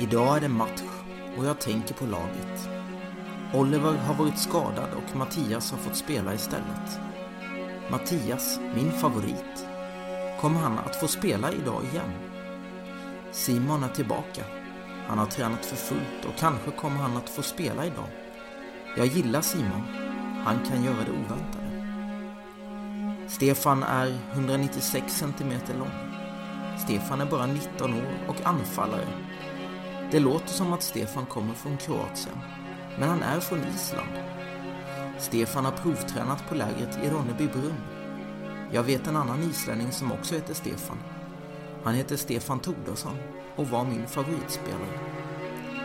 Idag är det match och jag tänker på laget. Oliver har varit skadad och Mattias har fått spela istället. Mattias, min favorit. Kommer han att få spela idag igen? Simon är tillbaka. Han har tränat för fullt och kanske kommer han att få spela idag. Jag gillar Simon. Han kan göra det oväntade. Stefan är 196 cm lång. Stefan är bara 19 år och anfallare. Det låter som att Stefan kommer från Kroatien, men han är från Island. Stefan har provtränat på lägret i Ronnebybrunn. Jag vet en annan islänning som också heter Stefan. Han heter Stefan Tordarsson och var min favoritspelare.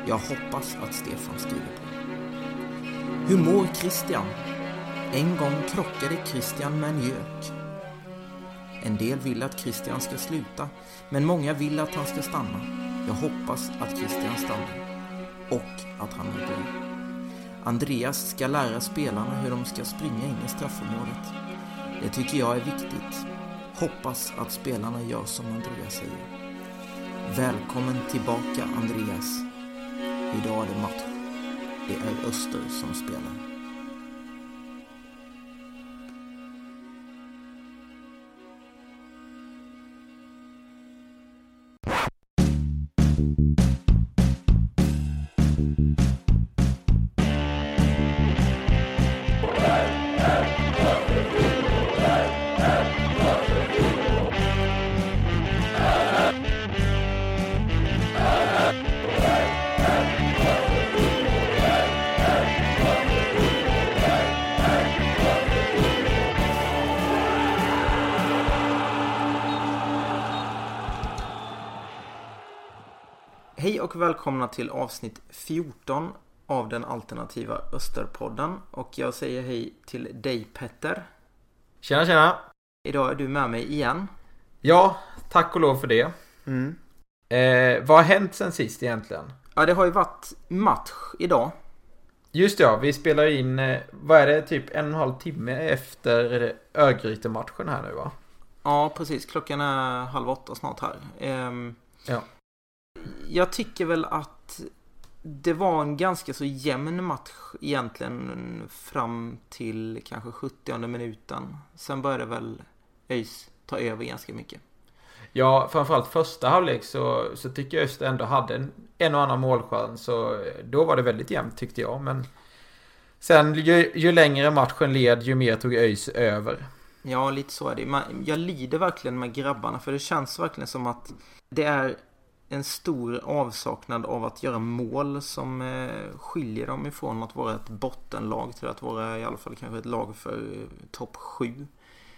Jag hoppas att Stefan skriver på. Hur mår Christian? En gång krockade Christian med en gök. En del vill att Christian ska sluta, men många vill att han ska stanna. Jag hoppas att Christian stannar. Och att han är bra. Andreas ska lära spelarna hur de ska springa in i straffområdet. Det tycker jag är viktigt. Hoppas att spelarna gör som Andreas säger. Välkommen tillbaka Andreas. Idag är det match. Det är Öster som spelar. Hej och välkomna till avsnitt 14 av den alternativa Österpodden. Och jag säger hej till dig Petter. Tjena tjena! Idag är du med mig igen. Ja, tack och lov för det. Mm. Eh, vad har hänt sen sist egentligen? Ja, det har ju varit match idag. Just ja, vi spelar in, eh, vad är det, typ en och en halv timme efter Örgryte-matchen här nu va? Ja, precis. Klockan är halv åtta snart här. Ehm, Ja. Jag tycker väl att det var en ganska så jämn match egentligen fram till kanske 70 minuten. Sen började väl ÖIS ta över ganska mycket. Ja, framförallt första halvlek så, så tycker jag Öster ändå hade en, en och annan målchans. Så då var det väldigt jämnt tyckte jag. Men sen ju, ju längre matchen led ju mer tog ÖIS över. Ja, lite så är det. Man- Jag lider verkligen med grabbarna för det känns verkligen som att det är en stor avsaknad av att göra mål som eh, skiljer dem ifrån att vara ett bottenlag till att vara i alla fall kanske ett lag för eh, topp 7.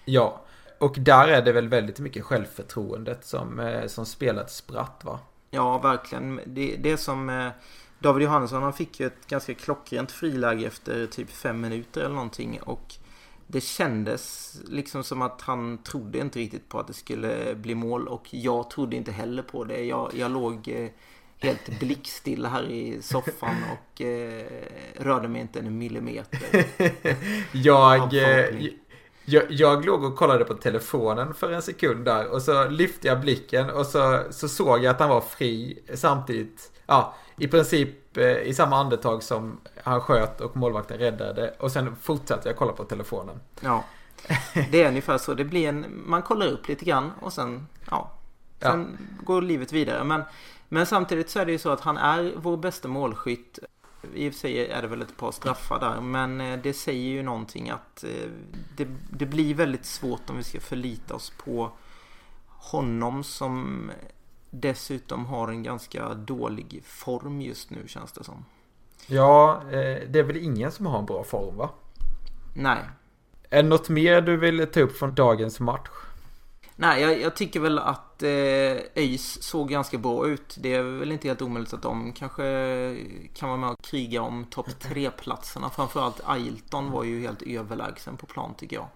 Ja, och där är det väl väldigt mycket självförtroendet som, eh, som spelat spratt va? Ja, verkligen. Det, det som eh, David Johannesson, han fick ju ett ganska klockrent friläge efter typ fem minuter eller någonting. Och det kändes liksom som att han trodde inte riktigt på att det skulle bli mål. Och jag trodde inte heller på det. Jag, jag låg eh, helt blickstilla här i soffan och eh, rörde mig inte en millimeter. Jag, eh, jag, jag låg och kollade på telefonen för en sekund där och så lyfte jag blicken och så, så såg jag att han var fri samtidigt. Ja, i princip eh, i samma andetag som han sköt och målvakten räddade. Och sen fortsatte jag kolla på telefonen. Ja, det är ungefär så. Det blir en, man kollar upp lite grann och sen, ja, sen går livet vidare. Men, men samtidigt så är det ju så att han är vår bästa målskytt. I och för sig är det väl ett par straffar där, men eh, det säger ju någonting att eh, det, det blir väldigt svårt om vi ska förlita oss på honom som dessutom har en ganska dålig form just nu känns det som. Ja, eh, det är väl ingen som har en bra form va? Nej, Är det något mer du vill ta upp från dagens match? Nej, jag, jag tycker väl att eh, ÖIS såg ganska bra ut. Det är väl inte helt omöjligt att de kanske kan vara med och kriga om topp tre-platserna. Framförallt Ailton var ju helt överlägsen på plan tycker jag.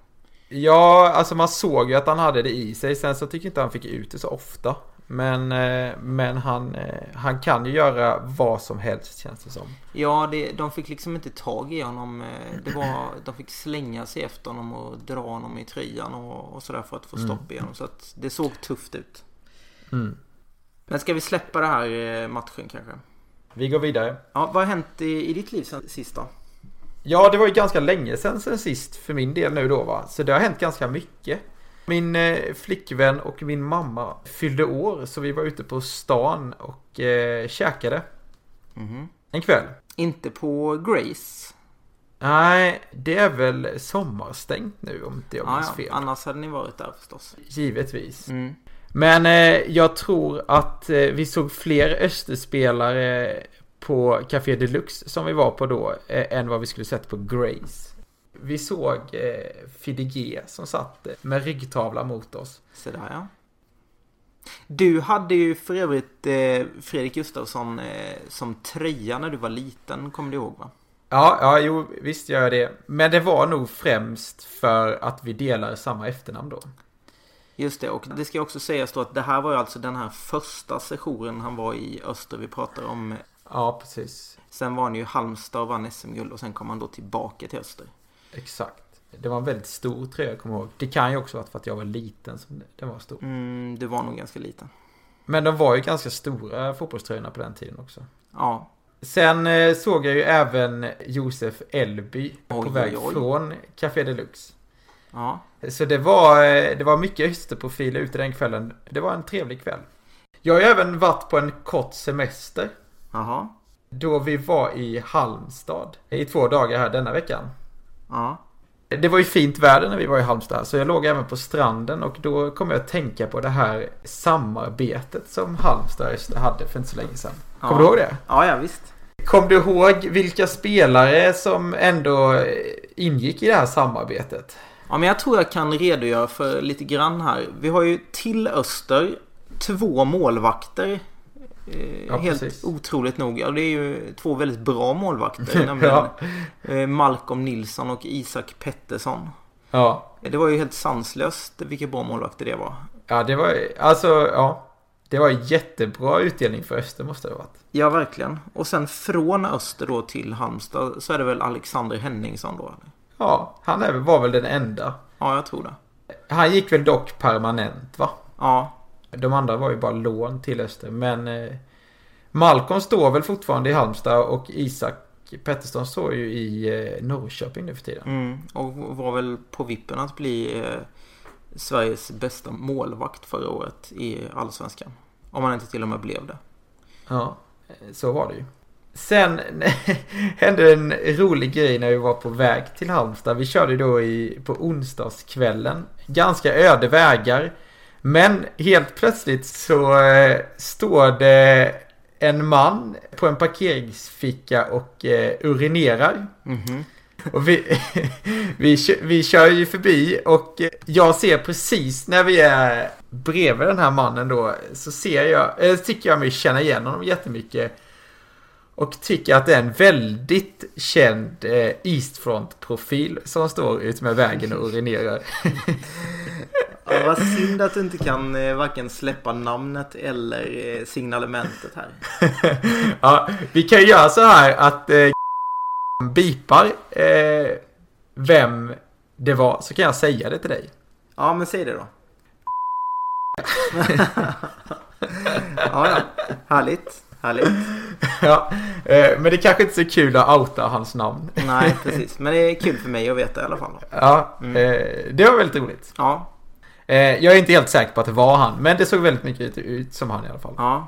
Ja, alltså man såg ju att han hade det i sig. Sen så tycker jag inte han fick ut det så ofta. Men, eh, men han, eh, han kan ju göra vad som helst känns det som. Ja, det, de fick liksom inte tag i honom. eh, Det var, de fick slänga sig efter honom och dra honom i tröjan och, och sådär för att få stopp i honom. Så att det såg tufft ut. Mm. Men ska vi släppa det här matchen kanske? Vi går vidare. Ja, vad har hänt i, i ditt liv sen sist då? Ja, det var ju ganska länge sedan sen sist för min del nu då va. Så det har hänt ganska mycket. Min eh, flickvän och min mamma fyllde år så vi var ute på stan och eh, käkade. Mhm. En kväll. Inte på Grace? Nej, det är väl sommarstängt nu om inte jag Ja, minns ja. fel. Annars hade ni varit där förstås. Givetvis. Mm. Men eh, jag tror att eh, vi såg fler Österspelare på Café Deluxe som vi var på då eh, än vad vi skulle sett på Grace. Vi såg eh, Fidege som satt med ryggtavla mot oss. Så där ja. Du hade ju för övrigt eh, Fredrik Gustafsson eh, som tröja när du var liten, kommer du ihåg va? Ja, ja, jo, visst gör jag det. Men det var nog främst för att vi delar samma efternamn då. Just det, och det ska också sägas då att det här var ju alltså den här första sessionen han var i Öster vi pratar om. Ja, precis. Sen var han ju i Halmstad och vann SM-guld och sen kom han då tillbaka till Öster. Exakt. Det var en väldigt stor tröja, jag kommer ihåg. Det kan ju också vara för att jag var liten som den var stor. Mm, du var nog ganska liten. Men de var ju ganska stora fotbollströjorna på den tiden också. Ja, Sen eh, såg jag ju även Josef Elby på Oj, väg oj, oj. från Café Deluxe. ja. Så det var, eh, det var mycket Österprofiler ute den kvällen. Det var en trevlig kväll. Jag har ju även varit på en kort semester. Jaha. Då vi var i Halmstad i två dagar här denna veckan. Ja. Det var ju fint väder när vi var i Halmstad så jag låg även på stranden och då kom jag att tänka på det här samarbetet som Halmstad hade för inte så länge sedan. Kommer Ja. du ihåg det? Ja, ja visst. Kom du ihåg vilka spelare som ändå ingick i det här samarbetet? Ja, men jag tror jag kan redogöra för lite grann här. Vi har ju till Öster två målvakter. Eh, Ja, helt precis. otroligt nog. Ja, det är ju två väldigt bra målvakter. nämligen Ja. eh, Malcolm Nilsson och Isak Pettersson. Ja. Det var ju helt sanslöst vilka bra målvakter det var. Ja, det var alltså, ja. Det var jättebra utdelning för Öster måste det ha varit. Ja, verkligen. Och sen från Öster då till Halmstad så är det väl Alexander Henningsson då? eller? Ja, han är, var väl den enda. Ja, jag tror det. Han gick väl dock permanent va? Ja, De andra var ju bara lån till Öster. Men eh, Malcolm står väl fortfarande i Halmstad och Isak Pettersson står ju i eh, Norrköping nu för tiden. mm. och var väl på vippen att bli eh, Sveriges bästa målvakt förra året i Allsvenskan. Om han inte till och med blev det. Ja, så var det ju. Sen hände en rolig grej när vi var på väg till Halmstad. Vi körde då i, på onsdagskvällen. Ganska öde vägar. Men helt plötsligt så eh, står det en man på en parkeringsficka och eh, urinerar. Mhm. Och vi, vi, vi kör ju förbi och eh, jag ser precis när vi är bredvid den här mannen då så ser jag, eh, tycker jag mig känna igen honom jättemycket. Och tycker att det är en väldigt känd eh, Eastfront-profil som står ut med vägen och urinerar. Vad synd att du inte kan eh, varken släppa namnet eller eh, signalementet här. ja, vi kan ju göra så här att eh, bipar eh, vem det var så kan jag säga det till dig. Ja, men säg det då. ja, ja. Härligt. Härligt. ja, eh, men det kanske inte är så kul att outa hans namn. Nej, precis. Men det är kul för mig att veta i alla fall. Ja, Mm. eh, det var väldigt roligt. Ja, jag är inte helt säker på att det var han, men det såg väldigt mycket ut, som han i alla fall. ja.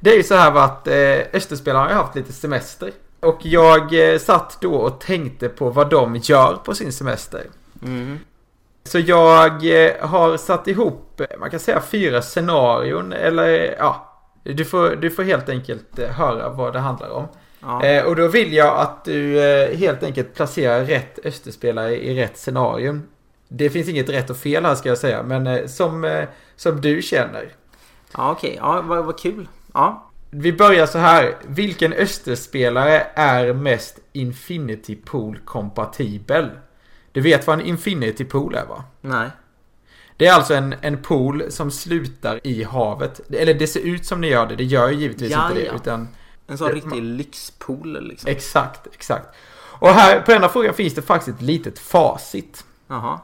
Det är ju så här att eh, har ju haft lite semester. Och jag eh, satt då och tänkte på vad de gör på sin semester. Mm. Så jag eh, har satt ihop, eh, man kan säga fyra scenarion eller ja. Du får, du får helt enkelt eh, höra vad det handlar om. ja. Eh, och då vill jag att du eh, helt enkelt placerar rätt Österspelare i rätt scenarium. Det finns inget rätt och fel här ska jag säga, men eh, som, eh, som du känner. Ja, okej. Ja, vad, vad kul. Ja. Vi börjar så här. Vilken Österspelare är mest Infinity Pool kompatibel? Du vet vad en Infinity Pool är va? Nej. Det är alltså en, en pool som slutar i havet. Eller det ser ut som det gör det. Det gör ju givetvis Ja, inte det. ja. Utan, En sån Det- riktig lyxpool liksom. exakt, exakt. Och här på denna frågan finns det faktiskt ett litet facit. Jaha.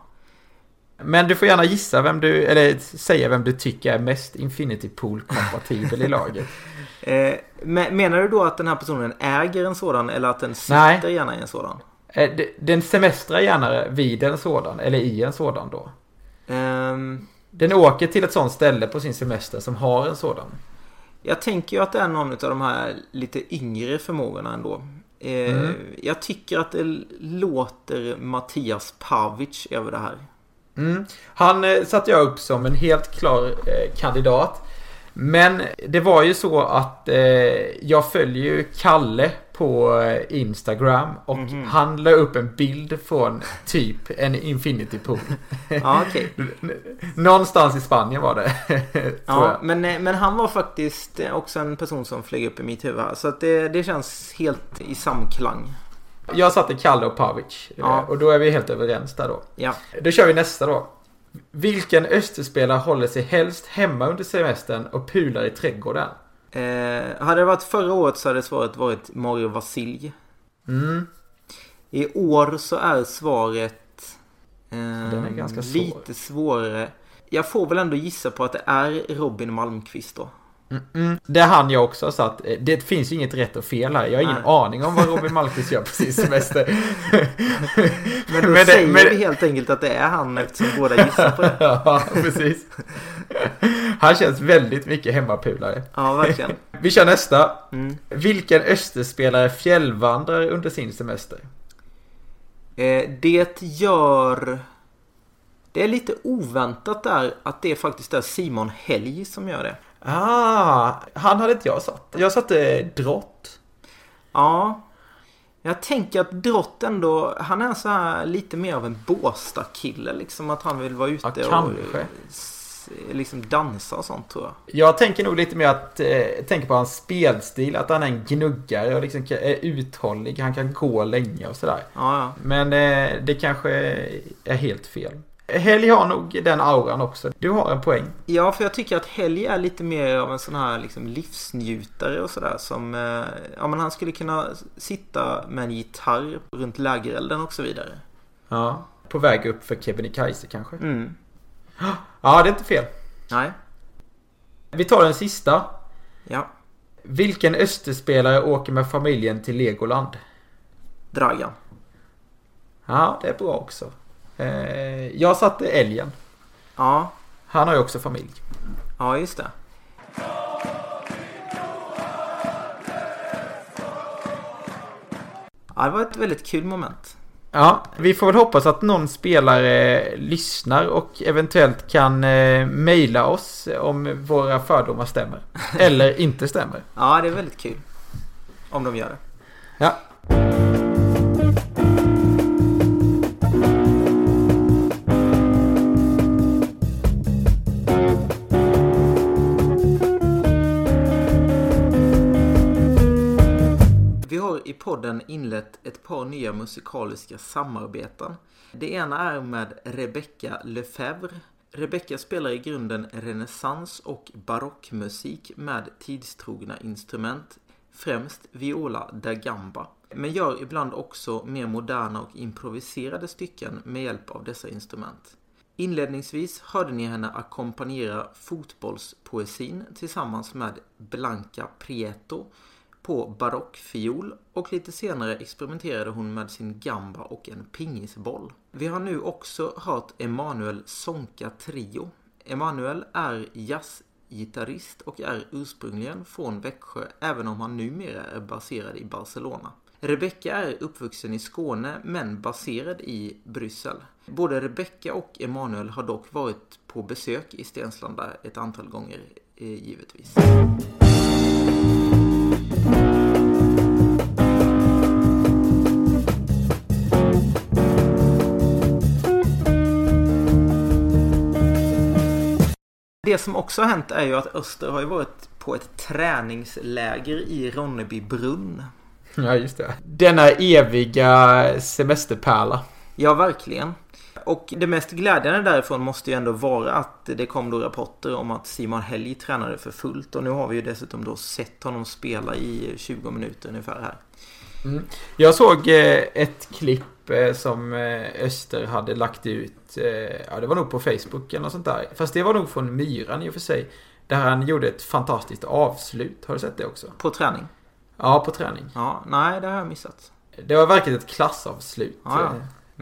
Men du får gärna gissa vem du, eller säga vem du tycker är mest Infinity Pool-kompatibel i laget. Eh, me- menar du då att den här personen äger en sådan eller att den sitter Nej. gärna i en sådan? Eh, Den semestrar gärna vid en sådan, eller i en sådan då. Ehm, Den åker till ett sånt ställe på sin semester som har en sådan. jag tänker ju att det är någon av de här lite yngre förmågorna ändå. Eh, Mm. Jag tycker att det låter Mattias Pavic över det här. Mm. Han eh, satte jag upp som en helt klar kandidat. Men det var ju så att jag följer ju Kalle på eh, Instagram och Mhm. han la upp en bild från typ en Infinity Pool. Ja, okej. Någonstans i Spanien var det. Ja, jag. men, eh, men han var faktiskt eh, också en person som flög upp i mitt huvud här. Så att det, det känns helt i samklang. jag satte Kalle och Pavic. Ja. Och då är vi helt överens där då. Ja. Då kör vi nästa då. Vilken österspelare håller sig helst hemma under semestern och pular i trädgården? Eh, hade det varit förra året så hade svaret varit Mario Vasilj. Mm. I år så är svaret eh, är ganska svår. lite svårare. Jag får väl ändå gissa på att det är Robin Malmqvist då. Mm, det är han jag också har satt. Eh, Det finns ju inget rätt och fel här. Jag har ingen Nej. aning om vad Robin Malmqvist gör på sin semester. Men då Men det- säger men- vi helt enkelt att det är han eftersom båda gissar på det. ja, precis. Han känns väldigt mycket hemmapulare. Ja, verkligen. Vi kör nästa. Mm. Vilken österspelare fjällvandrar under sin semester? Eh, det gör... Det är lite oväntat där att det faktiskt är Simon Helg som gör det. Ah, han hade inte jag satt. Jag satte Drott. Ja. Jag tänker att Drott ändå, han är så här lite mer av en Båstad-kille liksom. Att han vill vara ute Ja, och liksom dansa och sånt tror jag. Jag tänker nog lite mer att, eh, tänker på hans spelstil, att han är en gnuggare och liksom är uthållig. Han kan gå länge och sådär. Ja, ja. Men eh, det kanske är helt fel. Helg har nog den auran också. Du har en poäng. Ja, för jag tycker att Helg är lite mer av en sån här liksom livsnjutare och sådär. Som, eh, ja men han skulle kunna sitta med en gitarr runt lägerelden och så vidare. Ja. På väg upp för Kebnekaise kanske. Mm. Ja, det är inte fel. Nej. Vi tar den sista. Ja. Vilken österspelare åker med familjen till Legoland? Dragan. Ja, det är bra också. Eh, jag satte älgen. Ja. Han har ju också familj. Ja, just det. Ja, det var ett väldigt kul moment. Ja, vi får väl hoppas att någon spelare lyssnar och eventuellt kan eh, mejla oss om våra fördomar stämmer. Eller inte stämmer. Ja, det är väldigt kul. Om de gör det. Ja. I podden inlett ett par nya musikaliska samarbeten. Det ena är med Rebecca Lefebvre. Rebecca spelar i grunden renässans och barockmusik med tidstrogna instrument, främst viola da gamba. Men gör ibland också mer moderna och improviserade stycken med hjälp av dessa instrument. Inledningsvis hörde ni henne ackompanjera fotbollspoesin tillsammans med Blanca Prieto på barockfiol och lite senare experimenterade hon med sin gamba och en pingisboll. Vi har nu också hört Emanuel Sonka Trio. Emanuel är jazzgitarrist och är ursprungligen från Växjö även om han numera är baserad i Barcelona. Rebecca är uppvuxen i Skåne men baserad i Bryssel. Både Rebecca och Emanuel har dock varit på besök i Stenslanda ett antal gånger eh, givetvis. Det som också har hänt är ju att Öster har ju varit på ett träningsläger i Ronneby brunn. Ja, just det. Denna eviga semesterpärla. Ja, verkligen. Och det mest glädjande därifrån måste ju ändå vara att det kom då rapporter om att Simon Helg tränade för fullt. Och nu har vi ju dessutom då sett honom spela i 20 minuter ungefär här. Mm. Jag såg eh, ett klipp eh, som eh, Öster hade lagt ut. Eh, ja, det var nog på Facebook eller något sånt där. Fast det var nog från Myran i och för sig. Där han gjorde ett fantastiskt avslut. Har du sett det också? På träning? Ja, på träning. Ja, nej det har jag missat. Det var verkligen ett klassavslut. Ja, ja.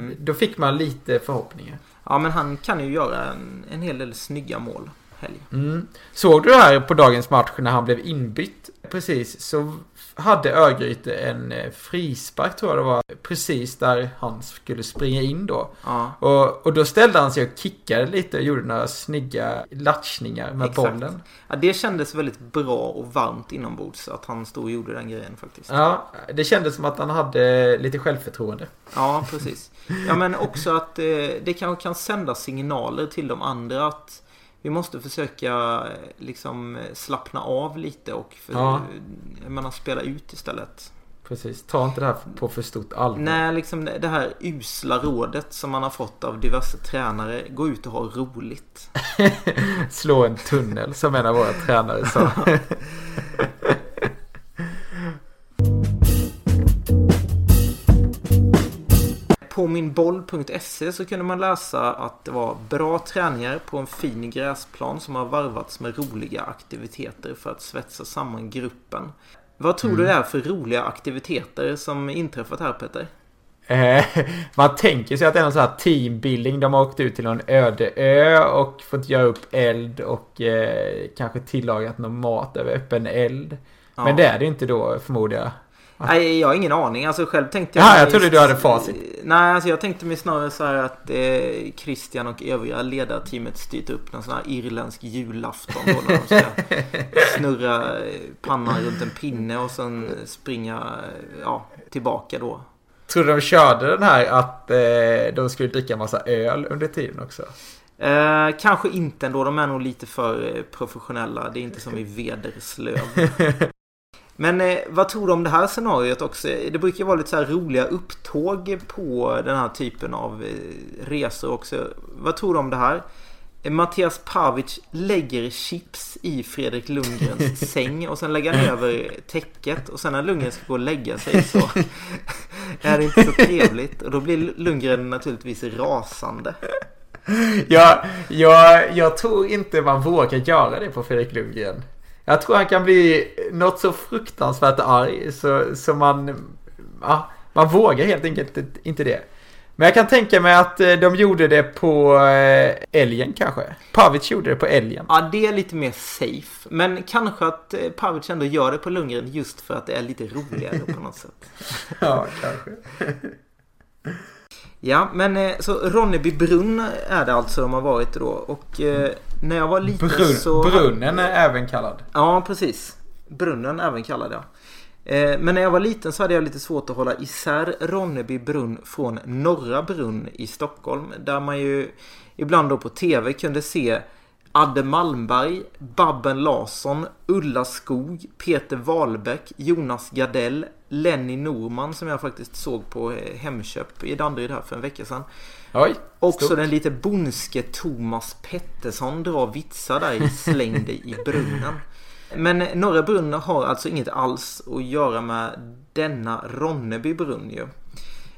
Mm. Då fick man lite förhoppningar. Ja, men han kan ju göra en, en hel del snygga mål. Mm. Såg du det här på dagens match när han blev inbytt? Precis, så hade Örgryte en eh, frispark tror jag det var. Precis där han skulle springa in då. Ja. Och, och då ställde han sig och kickade lite och gjorde några snygga latchningar med Exakt. bollen. Ja, det kändes väldigt bra och varmt inombords att han stod och gjorde den grejen faktiskt. Ja, det kändes som att han hade lite självförtroende. Ja, precis. Ja, men också att eh, det kanske kan sända signaler till de andra att vi måste försöka eh, liksom eh, slappna av lite och för, Ja. jag menar, spela ut istället. Precis, ta inte det här på för stort allvar. Nej, liksom det det här usla rådet som man har fått av diverse tränare. Gå ut och ha roligt. Slå en tunnel som en av våra tränare sa. På minboll.se så kunde man läsa att det var bra träningar på en fin gräsplan som har varvats med roliga aktiviteter för att svetsa samman gruppen. Vad tror du det är för roliga aktiviteter som inträffat här Peter? Eh, Man tänker sig att det är någon sån här teambuilding. De har åkt ut till någon öde ö och fått göra upp eld och eh, kanske tillagat någon mat över öppen eld. Ja. Men det är det inte då förmodar jag. Nej, jag har ingen aning. Alltså själv tänkte jag... Jaha, jag trodde du hade facit. Nej, alltså jag tänkte mig snarare så här att eh, Christian och övriga ledarteamet styrt upp någon sån här irländsk julafton. Då, när de ska snurra eh, pannan runt en pinne och sen springa eh, ja, tillbaka då. Tror du de körde den här att eh, de skulle dricka massa öl under tiden också? Eh, kanske inte ändå. De är nog lite för eh, professionella. Det är inte som i Vederslöv. Men eh, vad tror du om det här scenariot också? Det brukar vara lite så här roliga upptåg på den här typen av eh, resor också. Vad tror du om det här? Eh, Mattias Pavic lägger chips i Fredrik Lundgrens säng och sen lägger han över täcket och sen när Lundgren ska gå och lägga sig så är det inte så trevligt och då blir Lundgren naturligtvis rasande. Jag, jag, jag tror inte man vågar göra det på Fredrik Lundgren. Jag tror han kan bli något så fruktansvärt arg så, så man, ja, man vågar helt enkelt inte det. Men jag kan tänka mig att eh, de gjorde det på eh, älgen kanske. Pavic gjorde det på älgen. Ja, det är lite mer safe. Men kanske att eh, Pavic ändå gör det på Lundgren just för att det är lite roligare på något sätt. Ja, kanske. Ja, men eh, så Ronneby brunn är det alltså de har varit då. Och eh, när jag var liten Brunn, så... brunnen är även kallad. Ja, precis. Brunnen även kallad ja. Eh, Men när jag var liten så hade jag lite svårt att hålla isär Ronneby brunn från Norra brunn i Stockholm. Där man ju ibland då på TV kunde se Adde Malmberg, Babben Larsson, Ulla Skog, Peter Wahlbeck, Jonas Gardell, Lenny Norman som jag faktiskt såg på eh, Hemköp i Danderyd här för en vecka sedan. Oj. Också stort. den lite bondske Thomas Pettersson drar vitsar där i Släng dig i brunnen. Men Norra brunn har alltså inget alls att göra med denna Ronneby brunn ju.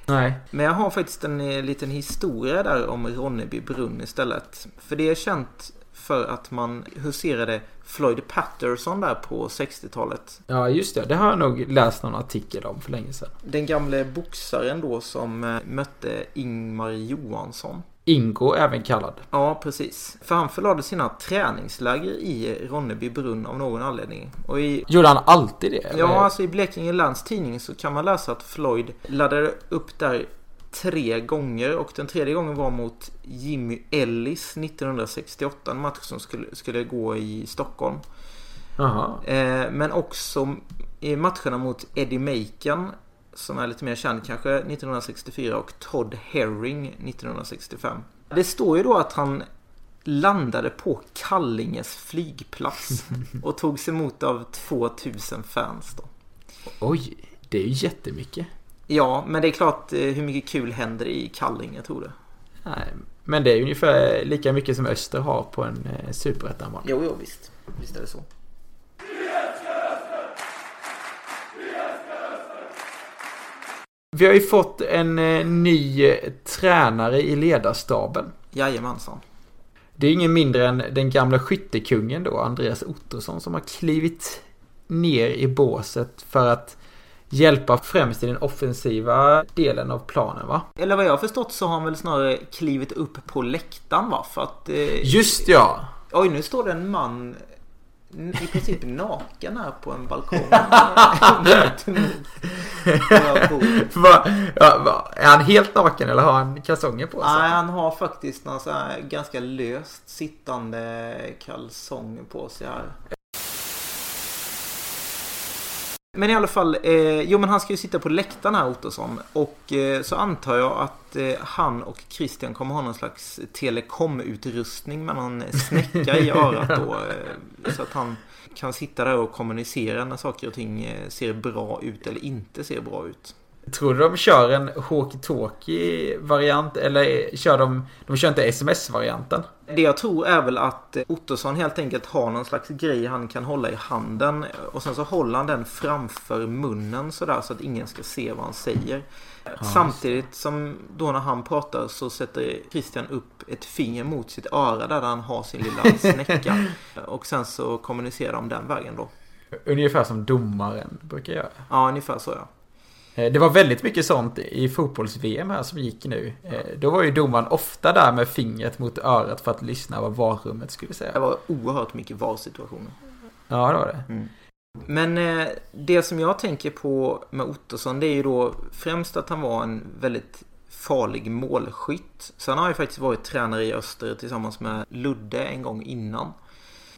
Nej. Men jag har faktiskt en eh, liten historia där om Ronneby brunn istället. För det är känt för att man huserade Floyd Patterson där på 60-talet. Ja, just det. Det har jag nog läst någon artikel om för länge sedan. Den gamle boxaren då som eh, mötte Ingmar Johansson. Ingo även kallad. Ja, precis. För han förlade sina träningsläger i Ronneby brunn av någon anledning. Och i, Gjorde han alltid det? eller? ja, alltså i Blekinge Läns Tidning så kan man läsa att Floyd laddade upp där tre gånger och den tredje gången var mot Jimmy Ellis 1968. En match som skulle, skulle gå i Stockholm. Eh, men också i matcherna mot Eddie Macon som är lite mer känd kanske 1964 och Todd Herring 1965. Det står ju då att han landade på Kallinges flygplats och togs emot av 2000 fans då. Oj, det är ju jättemycket. Ja, men det är klart eh, hur mycket kul händer i Kallinge tror du? Nej, men det är ungefär lika mycket som Öster har på en eh, superettan Jo, jo, visst. Visst är det så. Vi har ju fått en eh, ny eh, tränare i ledarstaben. Jajamensan. Det är ingen mindre än den gamla skyttekungen då, Andreas Ottosson, som har klivit ner i båset för att hjälpa främst i den offensiva delen av planen va? Eller vad jag har förstått så har han väl snarare klivit upp på läktaren va? För att... Eh, Just ja! Oj, nu står det en man i princip naken här på en balkong. va, ja, va, är han helt naken eller har han kalsonger på sig? Nej, han har faktiskt någon så ganska löst sittande kalsonger på sig här. Men i alla fall, eh, jo men han ska ju sitta på läktaren här Ottosson. Och eh, så antar jag att eh, han och Christian kommer ha någon slags telekomutrustning med någon snäcka i örat då. Eh, så att han kan sitta där och kommunicera när saker och ting eh, ser bra ut eller inte ser bra ut. Tror du de kör en walkie-talkie variant eller kör de, de kör inte sms-varianten? Det jag tror är väl att Ottosson helt enkelt har någon slags grej han kan hålla i handen och sen så håller han den framför munnen sådär så att ingen ska se vad han säger. Ja, Samtidigt som då när han pratar så sätter Christian upp ett finger mot sitt öra där han har sin lilla snäcka. Och sen så kommunicerar de den vägen då. Ungefär som domaren brukar göra. Ja, ungefär så ja. Eh, det var väldigt mycket sånt i fotbolls-VM här som gick nu. Eh, då var ju domaren ofta där med fingret mot örat för att lyssna vad varummet skulle säga. Det var oerhört mycket VAR-situationer. Ja, det var det. Mm. Men eh, det som jag tänker på med Ottosson det är ju då främst att han var en väldigt farlig målskytt. Sen har han ju faktiskt varit tränare i Öster tillsammans med Ludde en gång innan.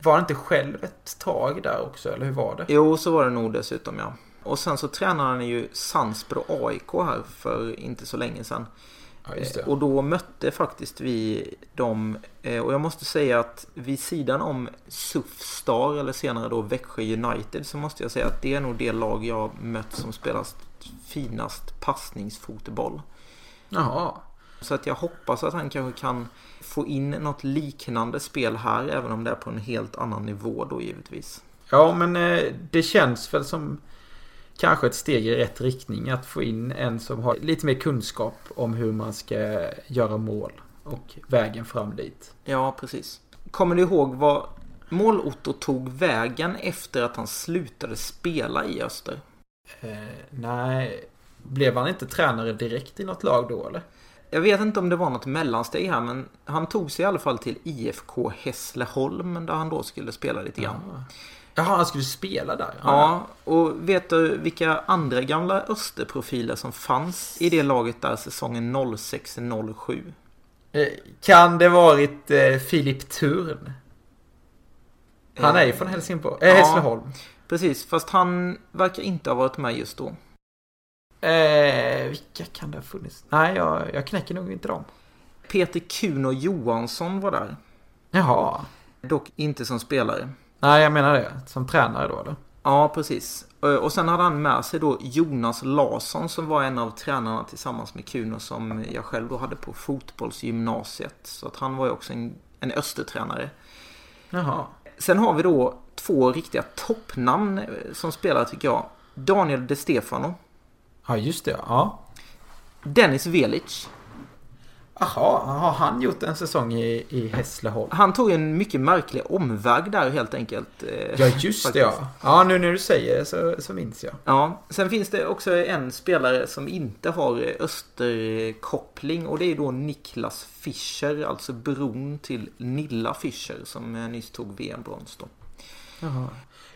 Var han inte själv ett tag där också, eller hur var det? Jo, så var det nog dessutom, ja. Och sen så tränade han ju Sandsbro AIK här för inte så länge sedan. Ja, och då mötte faktiskt vi dem. Eh, och jag måste säga att vid sidan om SUF Star eller senare då Växjö United så måste jag säga att det är nog det lag jag mött som spelar finast passningsfotboll. Jaha. Så att jag hoppas att han kanske kan få in något liknande spel här även om det är på en helt annan nivå då givetvis. Ja men eh, det känns väl som kanske ett steg i rätt riktning att få in en som har lite mer kunskap om hur man ska göra mål och vägen fram dit. Ja, precis. Kommer du ihåg vad Mål-Otto tog vägen efter att han slutade spela i Öster? Eh, nej, blev han inte tränare direkt i något lag då eller? Jag vet inte om det var något mellansteg här men han tog sig i alla fall till IFK Hässleholm där han då skulle spela lite grann. Ja. Jaha, han skulle spela där? Ja, och vet du vilka andra gamla Österprofiler som fanns i det laget där säsongen 06-07? Eh, kan det varit eh, Filip Thurn? Han är ju från Helsingborg, äh, Hässleholm. precis, fast han verkar inte ha varit med just då. Eh, vilka kan det ha funnits? Nej, jag, jag knäcker nog inte dem. Peter Kuno Johansson var där. Jaha. Dock inte som spelare. Nej, jag menar det. Som tränare då eller? Ja, precis. Och sen hade han med sig då Jonas Larsson som var en av tränarna tillsammans med Kuno som jag själv då hade på fotbollsgymnasiet. Så att han var ju också en, en östertränare. Jaha. Sen har vi då två riktiga toppnamn eh, som spelar tycker jag. Daniel De Stefano. Ja, just det. Ja. Dennis Velic. Jaha, har han gjort en säsong i, i Hässleholm? Han tog en mycket märklig omväg där helt enkelt. Eh, ja, just det ja. Ja, nu när du säger det så, så minns jag. Ja, sen finns det också en spelare som inte har österkoppling och det är då Niklas Fischer, alltså bron till Nilla Fischer som nyss tog VM-brons då. Jaha.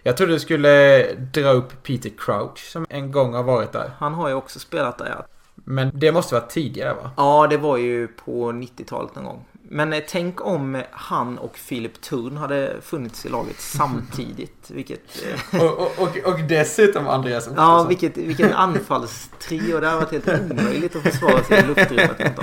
Jag trodde du skulle dra upp Peter Crouch som en gång har varit där. Han har ju också spelat där ja. Men det måste vara tidigare va? Ja, det var ju på 90-talet någon gång. Men eh, tänk om han och Filip Thurn hade funnits i laget samtidigt. Vilket... Eh, och, och, och, och dessutom Andreas Ottosson. Ja, vilket, vilken anfallstrio. Det hade varit helt omöjligt att försvara sig i luftrummet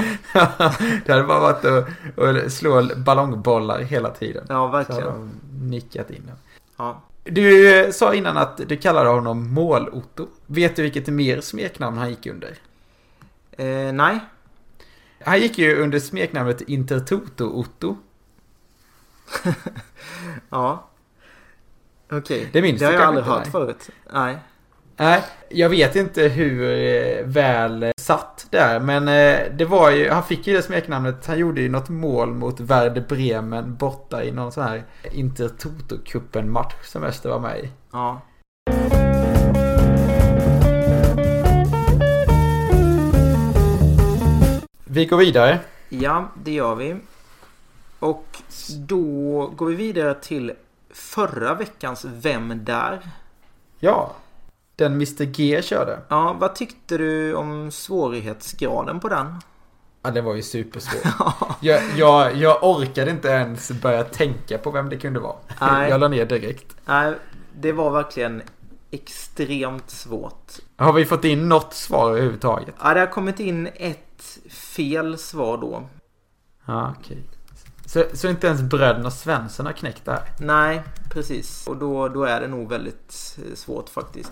Det hade bara varit att, att slå ballongbollar hela tiden. Ja, verkligen. Så de nickat in den. Ja. Du eh, sa innan att du kallade honom Mål-Otto. Vet du vilket mer smeknamn han gick under? Eh, nej. Han gick ju under smeknamnet Intertoto-Otto. Ja. Okej. Det minns Det har jag aldrig hört nej. förut. Nej. Nej, jag vet inte hur eh, väl eh, satt där, men eh, det var ju, han fick ju det smeknamnet, han gjorde ju något mål mot Werder Bremen borta i någon sån här Intertoto-cupen-match som Öster var med i. Ja. Vi går vidare. Ja, det gör vi. Och då går vi vidare till förra veckans Vem där? Ja, den Mr G körde. Ja, vad tyckte du om svårighetsgraden på den? Ja, det var ju supersvårt. jag, jag, jag orkade inte ens börja tänka på vem det kunde vara. Nej. Jag la ner direkt. Nej, det var verkligen extremt svårt. Har vi fått in något svar överhuvudtaget? Ja, det har kommit in ett fel svar då. Ja, okej. Så, så inte ens bröderna Svensson har knäckt det här? Nej, precis. Och då, då är det nog väldigt eh, svårt faktiskt.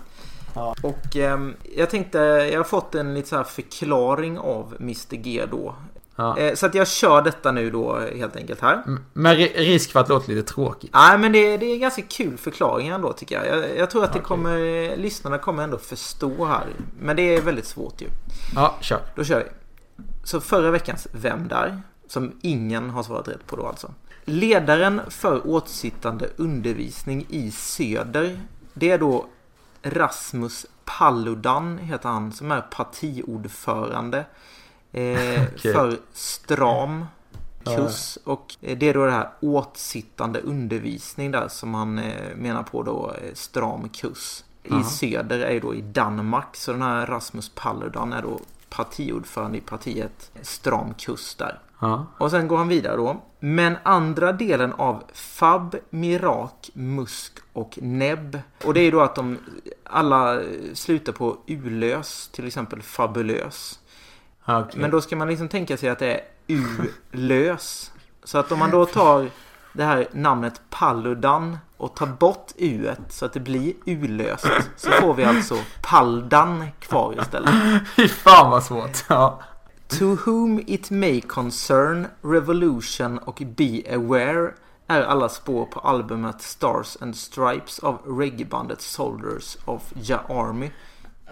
Ja. Och ehm, jag tänkte, jag har fått en lite så förklaring av Mr G då. Ja. Eh, så att jag kör detta nu då helt enkelt här. M- Med ri- risk för att det låter lite tråkigt. Nej men det, det är ganska kul förklaringar ändå tycker jag. Jag, jag tror att det Okej. kommer, lyssnarna kommer ändå förstå här. Men det är väldigt svårt ju. Ja, kör. Då kör vi. Så förra veckans Vem där? Som ingen har svarat rätt på då alltså. Ledaren för åtsittande undervisning i Söder. Det är då Rasmus Paludan heter han som är partiordförande. Eh, Okej. För Stram kurs. Och eh, det är då det här åtsittande undervisning där som han eh, menar på då eh, stram kurs. I Aha. söder är ju då i Danmark. Så den här Rasmus Paludan är då partiordförande i partiet Stram kurs där. Ja. Och sen går han vidare då. Men andra delen av FAB, Mirak, Musk och NEB. Och det är då att de alla slutar på ulös, till exempel fabulös. Okej. Men då ska man liksom tänka sig att det är U-lös. Så att om man då tar det här namnet Paludan och tar bort U så att det blir U-löst. Så får vi alltså Paldan kvar istället. Fy fan vad svårt. Ja. To whom it may concern, Revolution och Be Aware är alla spår på albumet Stars and Stripes av reggaebandet Soldiers of Ja Army.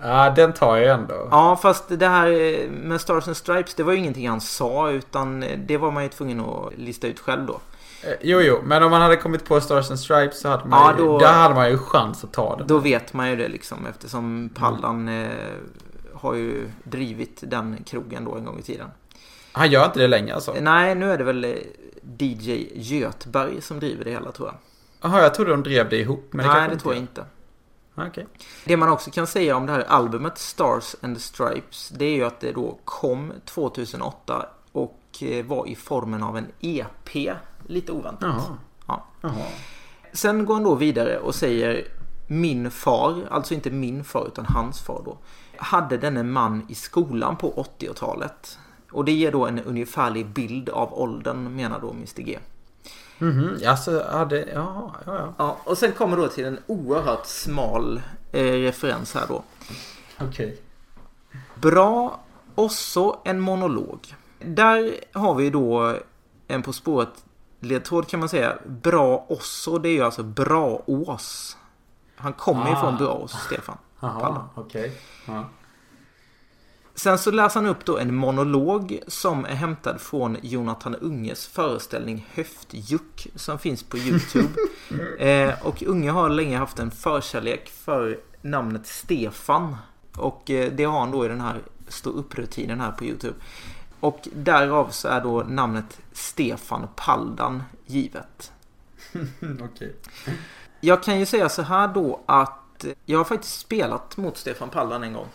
ja, den tar jag ändå. Ja, fast det här med Stars and Stripes, det var ju ingenting han sa utan det var man ju tvungen att lista ut själv då. Eh, Jo, jo, men om man hade kommit på Stars and Stripes så hade man, Ja, ju, då- där hade man ju chans att ta den. Då vet man ju det liksom eftersom Pallan eh, har ju drivit den krogen då en gång i tiden. Han gör inte det längre alltså? Nej, nu är det väl eh, DJ Götberg som driver det hela tror jag. Jaha, jag trodde de drev det ihop. Men det Nej, det tror jag inte. inte. Okej. Det man också kan säga om det här albumet Stars and Stripes det är ju att det då kom 2008 och eh, var i formen av en EP. Lite oväntat. Jaha. Ja. Jaha. Sen går han då vidare och säger Min far, alltså inte min far utan hans far då Hade denne man i skolan på 80-talet Och det ger då en ungefärlig bild av åldern menar då Mr G Mhm, alltså, hade, jaha, ja, ja. Ja, och sen kommer då till en oerhört smal eh, referens här då Okej. Bra Osso en monolog. Där har vi då en På spåret ledtråd kan man säga. Bra Osso det är ju alltså Braås. Han kommer ju Ah. från Braås, Stefan. Jaha, okej. Ja. Sen så läser han upp då en monolog som är hämtad från Jonathan Unges föreställning Höftjuck som finns på Youtube. eh, och Unge har länge haft en förkärlek för namnet Stefan. Och eh, det har han då i den här stå upp-rutinen här på Youtube. Och därav så är då namnet Stefan Paldan givet. Okej. Jag kan ju säga så här då att jag har faktiskt spelat mot Stefan Paldan en gång.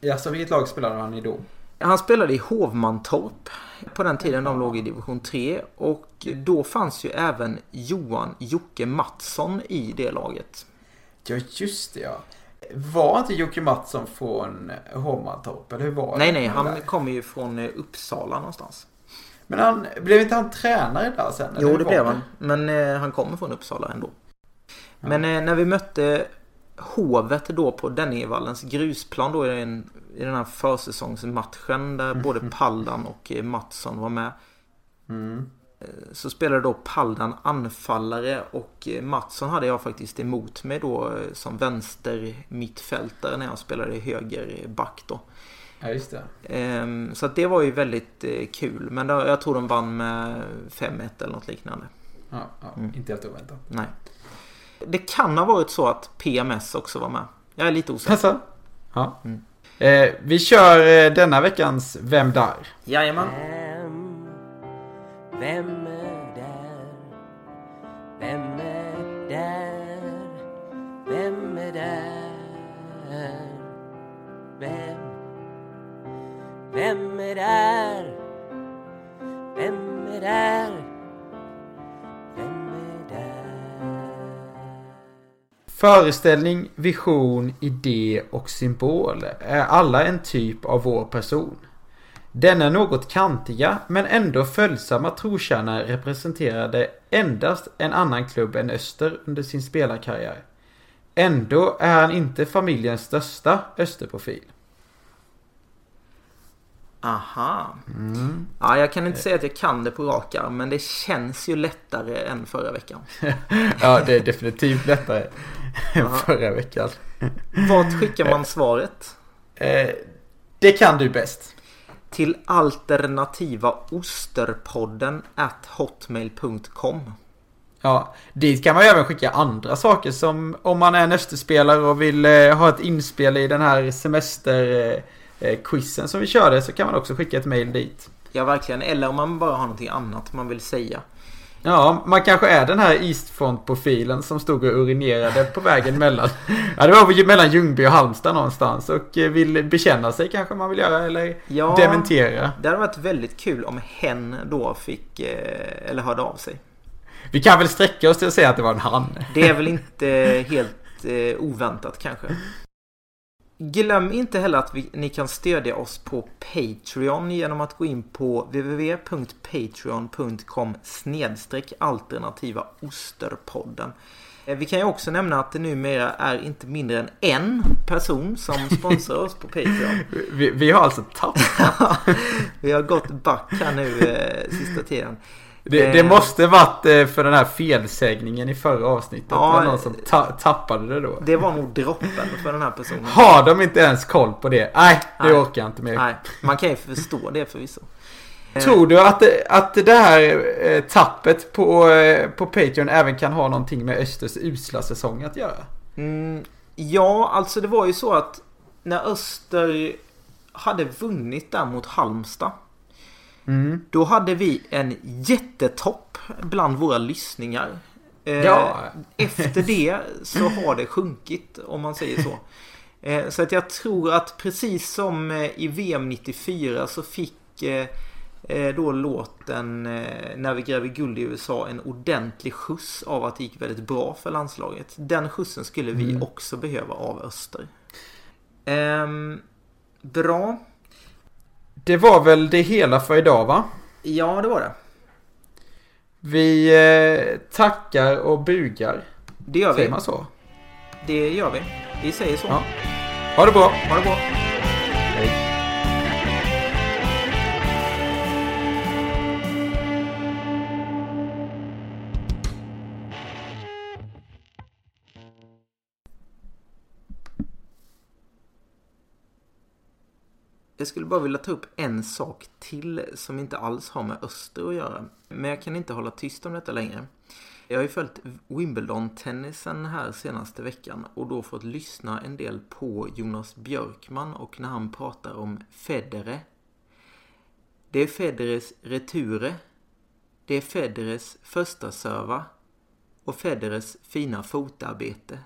Ja, så vilket lag spelade han i då? Han spelade i Hovmantorp på den tiden de låg i division 3 och då fanns ju även Johan Jocke Mattsson i det laget. Ja, just det ja. Var inte Jocke Mattsson från Hovmantorp? Eller hur var det? Nej, nej, han kommer ju från eh, Uppsala någonstans. Men han, blev inte han tränare där sen? Jo, det blev han. Men eh, han kommer från Uppsala ändå. Men eh, när vi mötte Hovet då på Denningevallens grusplan då i den, i den här försäsongsmatchen där både Paldan och eh, Mattsson var med. Mm. Så spelade då Paldan anfallare och eh, Mattsson hade jag faktiskt emot mig då eh, som vänster mittfältare när jag spelade höger back då. Ja, just det. Ehm, Så det var ju väldigt eh, kul. Men jag tror de vann med 5-1 eller något liknande. Ja, ja, Mm. Inte helt oväntat. Nej. Det kan ha varit så att PMS också var med. Jag är lite osäker. Alltså? Ja. Mm. Eh, vi kör eh, denna veckans Vem där? Jajamän. Vem, vem är där? Vem är där? Vem är där? Vem? Vem är där? Vem är där? Vem är där? Föreställning, vision, idé och symbol är alla en typ av vår person. Denna något kantiga men ändå följsamma trotjänare representerade endast en annan klubb än Öster under sin spelarkarriär. Ändå är han inte familjens största Österprofil. Aha. Ja, jag kan inte säga att jag kan det på rak arm, men det känns ju lättare än förra veckan. Ja, det är definitivt lättare än förra veckan. Vart skickar man svaret? Eh, det kan du bäst. Till alternativa osterpodden at hotmail.com. Ja, dit kan man ju även skicka andra saker som om man är en Österspelare och vill eh, ha ett inspel i den här semesterquizen eh, quizen som vi körde så kan man också skicka ett mail dit. Ja, verkligen. Eller om man bara har någonting annat man vill säga. Ja, man kanske är den här Eastfront-profilen som stod och urinerade på vägen mellan... Ja, det var mellan Ljungby och Halmstad någonstans och eh, vill bekänna sig kanske man vill göra eller Ja. dementera. Det hade varit väldigt kul om hen då fick, eh, eller hörde av sig. Vi kan väl sträcka oss till att säga att det var en han. Det är väl inte helt eh, oväntat kanske. Glöm inte heller att vi, ni kan stödja oss på Patreon genom att gå in på www.patreon.com snedstreck alternativa osterpodden. Eh, Vi kan ju också nämna att det numera är inte mindre än en person som sponsrar oss på Patreon. Vi, vi har alltså tappat. Vi har gått back här nu eh, sista tiden. Det, det måste varit eh, för den här felsägningen i förra avsnittet. Ja, det var någon som ta tappade det då. Det var nog droppen för den här personen. Har de inte ens koll på det? Nej, det Nej. orkar jag inte mer. Nej, man kan ju förstå det förvisso. Eh, Tror du att det, att det här eh, tappet på, eh, på Patreon även kan ha någonting med Östers usla säsong att göra? Mm, ja, alltså det var ju så att när Öster hade vunnit där mot Halmstad. Mm. Då hade vi en jättetopp bland våra lyssningar. Eh, Ja. Efter det så har det sjunkit om man säger så. Eh, så att jag tror att precis som eh, i VM 94 så fick då låten När vi gräver guld i USA en ordentlig skjuts av att det gick väldigt bra för landslaget. Den skjutsen skulle vi Mm. också behöva av Öster. Ehm, bra. Det var väl det hela för idag va? Ja, det var det. Vi eh, tackar och bugar. Det gör vi. Säger man så? Det gör vi. Vi säger så. Ja. Ha det bra! Ha det bra. Jag skulle bara vilja ta upp en sak till som inte alls har med Öster att göra. Men jag kan inte hålla tyst om detta längre. Jag har ju följt Wimbledon-tennisen här senaste veckan och då fått lyssna en del på Jonas Björkman och när han pratar om Federer. Det är Federers reture. Det är Federers första serva och Federers fina fotarbete.